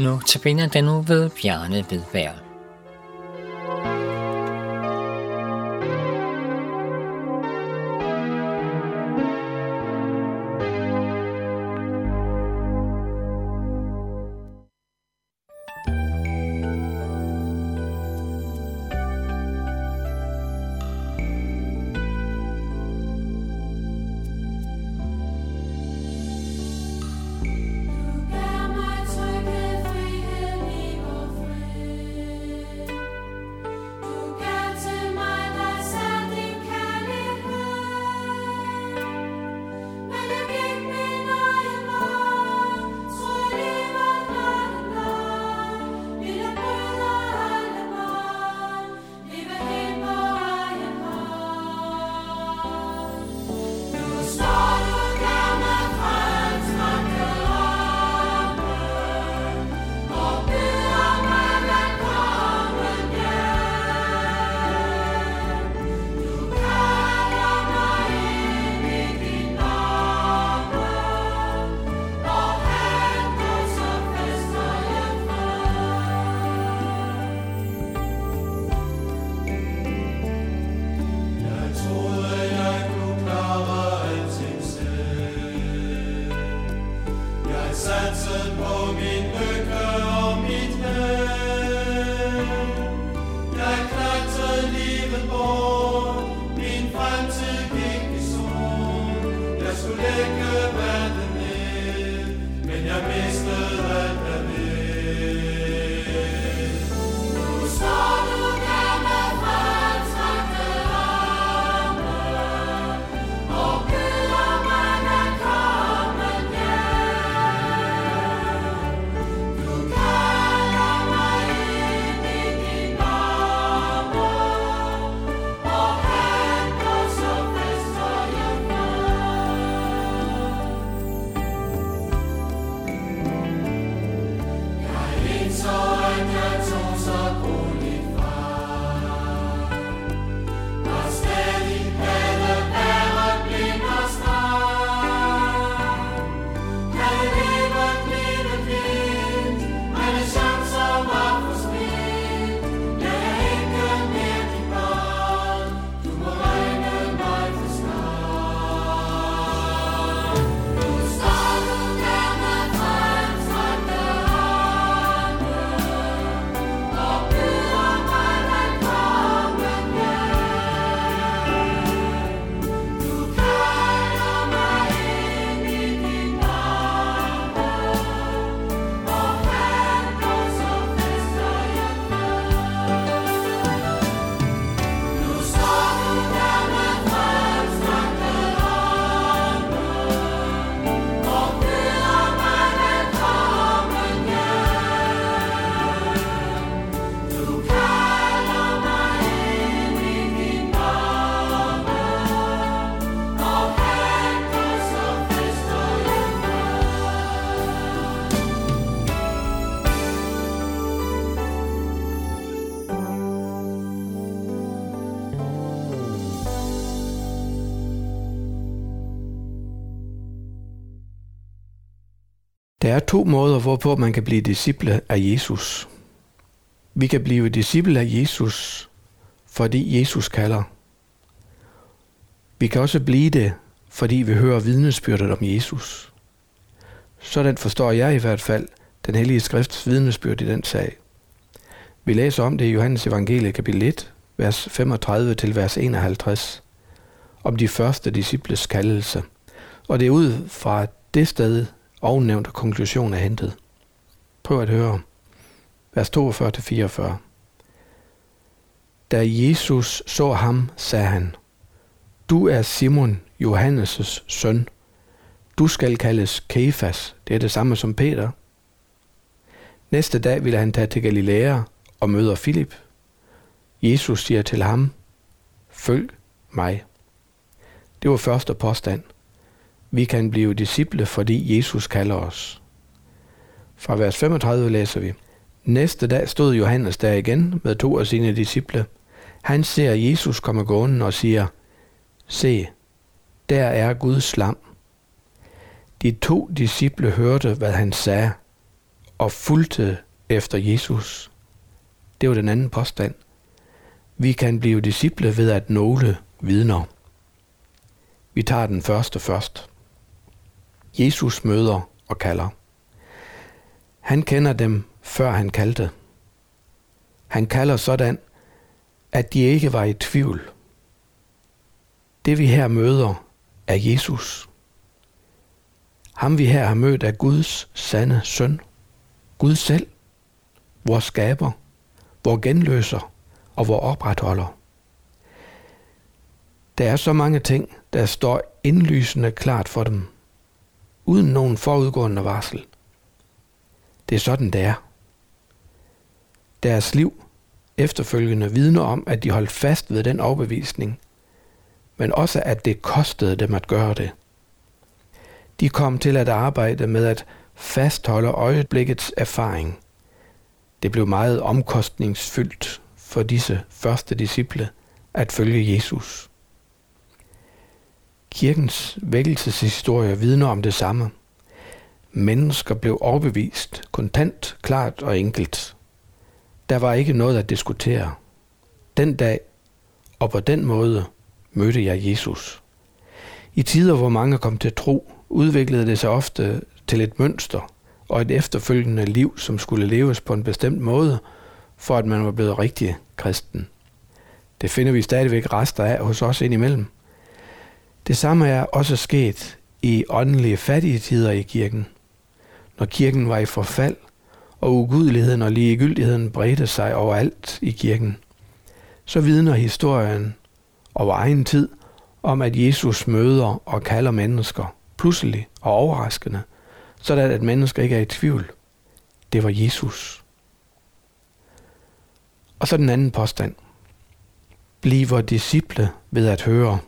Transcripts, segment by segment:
Nu tabiner den nu ved Bjarne Vedberg. Der er to måder, hvorpå man kan blive disciple af Jesus. Vi kan blive disciple af Jesus, fordi Jesus kalder. Vi kan også blive det, fordi vi hører vidnesbyrdet om Jesus. Sådan forstår jeg i hvert fald den hellige skrifts vidnesbyrd i den sag. Vi læser om det i Johannes evangelie kapitel 1, vers 35 til vers 51, om de første disciples kaldelse. Og det er ud fra det sted, ovennævnte konklusion er hentet. Prøv at høre. Vers 42-44. Da Jesus så ham, sagde han, Du er Simon, Johannes' søn. Du skal kaldes Kefas. Det er det samme som Peter. Næste dag ville han tage til Galilea og møder Filip. Jesus siger til ham, Følg mig. Det var første påstand. Vi kan blive disciple, fordi Jesus kalder os. Fra vers 35 læser vi. Næste dag stod Johannes der igen med to af sine disciple. Han ser Jesus komme gående og siger, Se, der er Guds lam. De to disciple hørte, hvad han sagde, og fulgte efter Jesus. Det var den anden påstand. Vi kan blive disciple ved at nåle vidner. Vi tager den første først. Jesus møder og kalder. Han kender dem, før han kaldte. Han kalder sådan, at de ikke var i tvivl. Det vi her møder er Jesus. Ham vi her har mødt er Guds sande søn. Gud selv, vores skaber, vores genløser og vores opretholder. Der er så mange ting, der står indlysende klart for dem, uden nogen forudgående varsel. Det er sådan, det er. Deres liv efterfølgende vidner om, at de holdt fast ved den overbevisning, men også at det kostede dem at gøre det. De kom til at arbejde med at fastholde øjeblikkets erfaring. Det blev meget omkostningsfyldt for disse første disciple at følge Jesus. Kirkens vækkelseshistorie vidner om det samme. Mennesker blev overbevist, kontant, klart og enkelt. Der var ikke noget at diskutere. Den dag og på den måde mødte jeg Jesus. I tider, hvor mange kom til tro, udviklede det sig ofte til et mønster og et efterfølgende liv, som skulle leves på en bestemt måde, for at man var blevet rigtig kristen. Det finder vi stadigvæk rester af hos os indimellem. Det samme er også sket i åndelige fattige tider i kirken. Når kirken var i forfald, og ugudeligheden og ligegyldigheden bredte sig overalt i kirken, så vidner historien over egen tid om, at Jesus møder og kalder mennesker pludselig og overraskende, sådan at mennesker ikke er i tvivl. Det var Jesus. Og så den anden påstand. Bliver disciple ved at høre.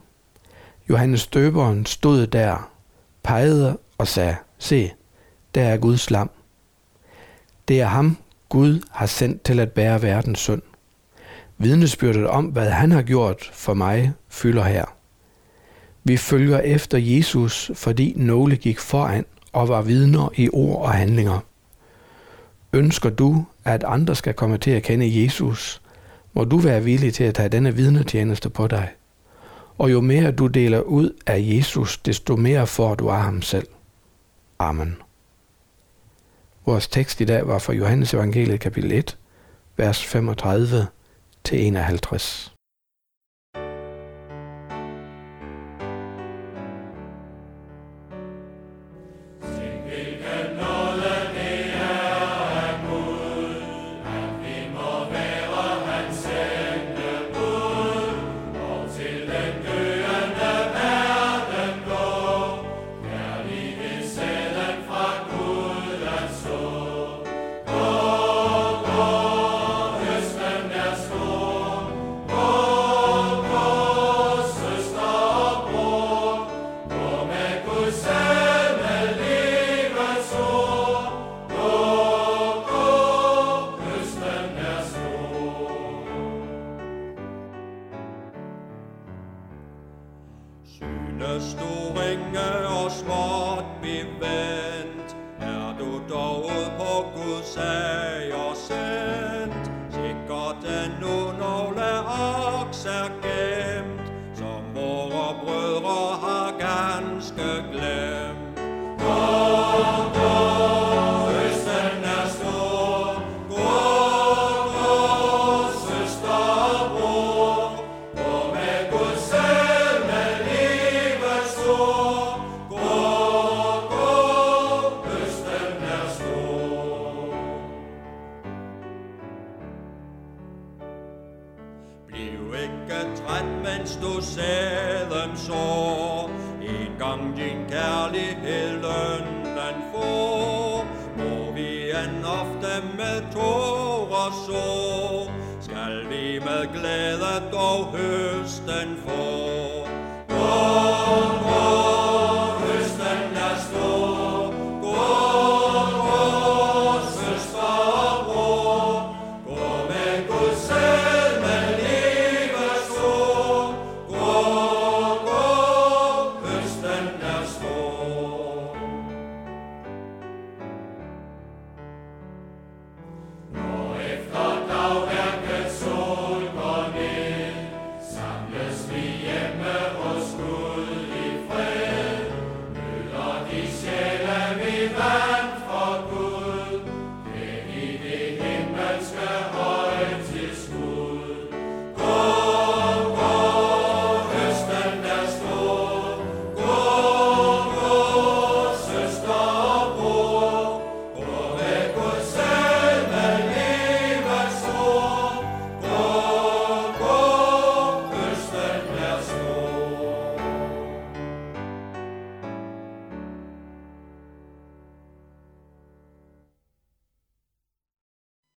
Johannes døberen stod der, pegede og sagde, se, der er Guds lam. Det er ham, Gud har sendt til at bære verdens synd. Vidnesbyrdet om, hvad han har gjort for mig, fylder her. Vi følger efter Jesus, fordi nogle gik foran og var vidner i ord og handlinger. Ønsker du, at andre skal komme til at kende Jesus, må du være villig til at tage denne vidnetjeneste på dig. Og jo mere du deler ud af Jesus, desto mere får du af ham selv. Amen. Vores tekst i dag var fra Johannes Evangeliet kapitel 1, vers 35 til 51. på En din kærlighed lønnen får. Må vi end ofte med tårer så, skal vi med glæde dog høsten få. Kom, kom.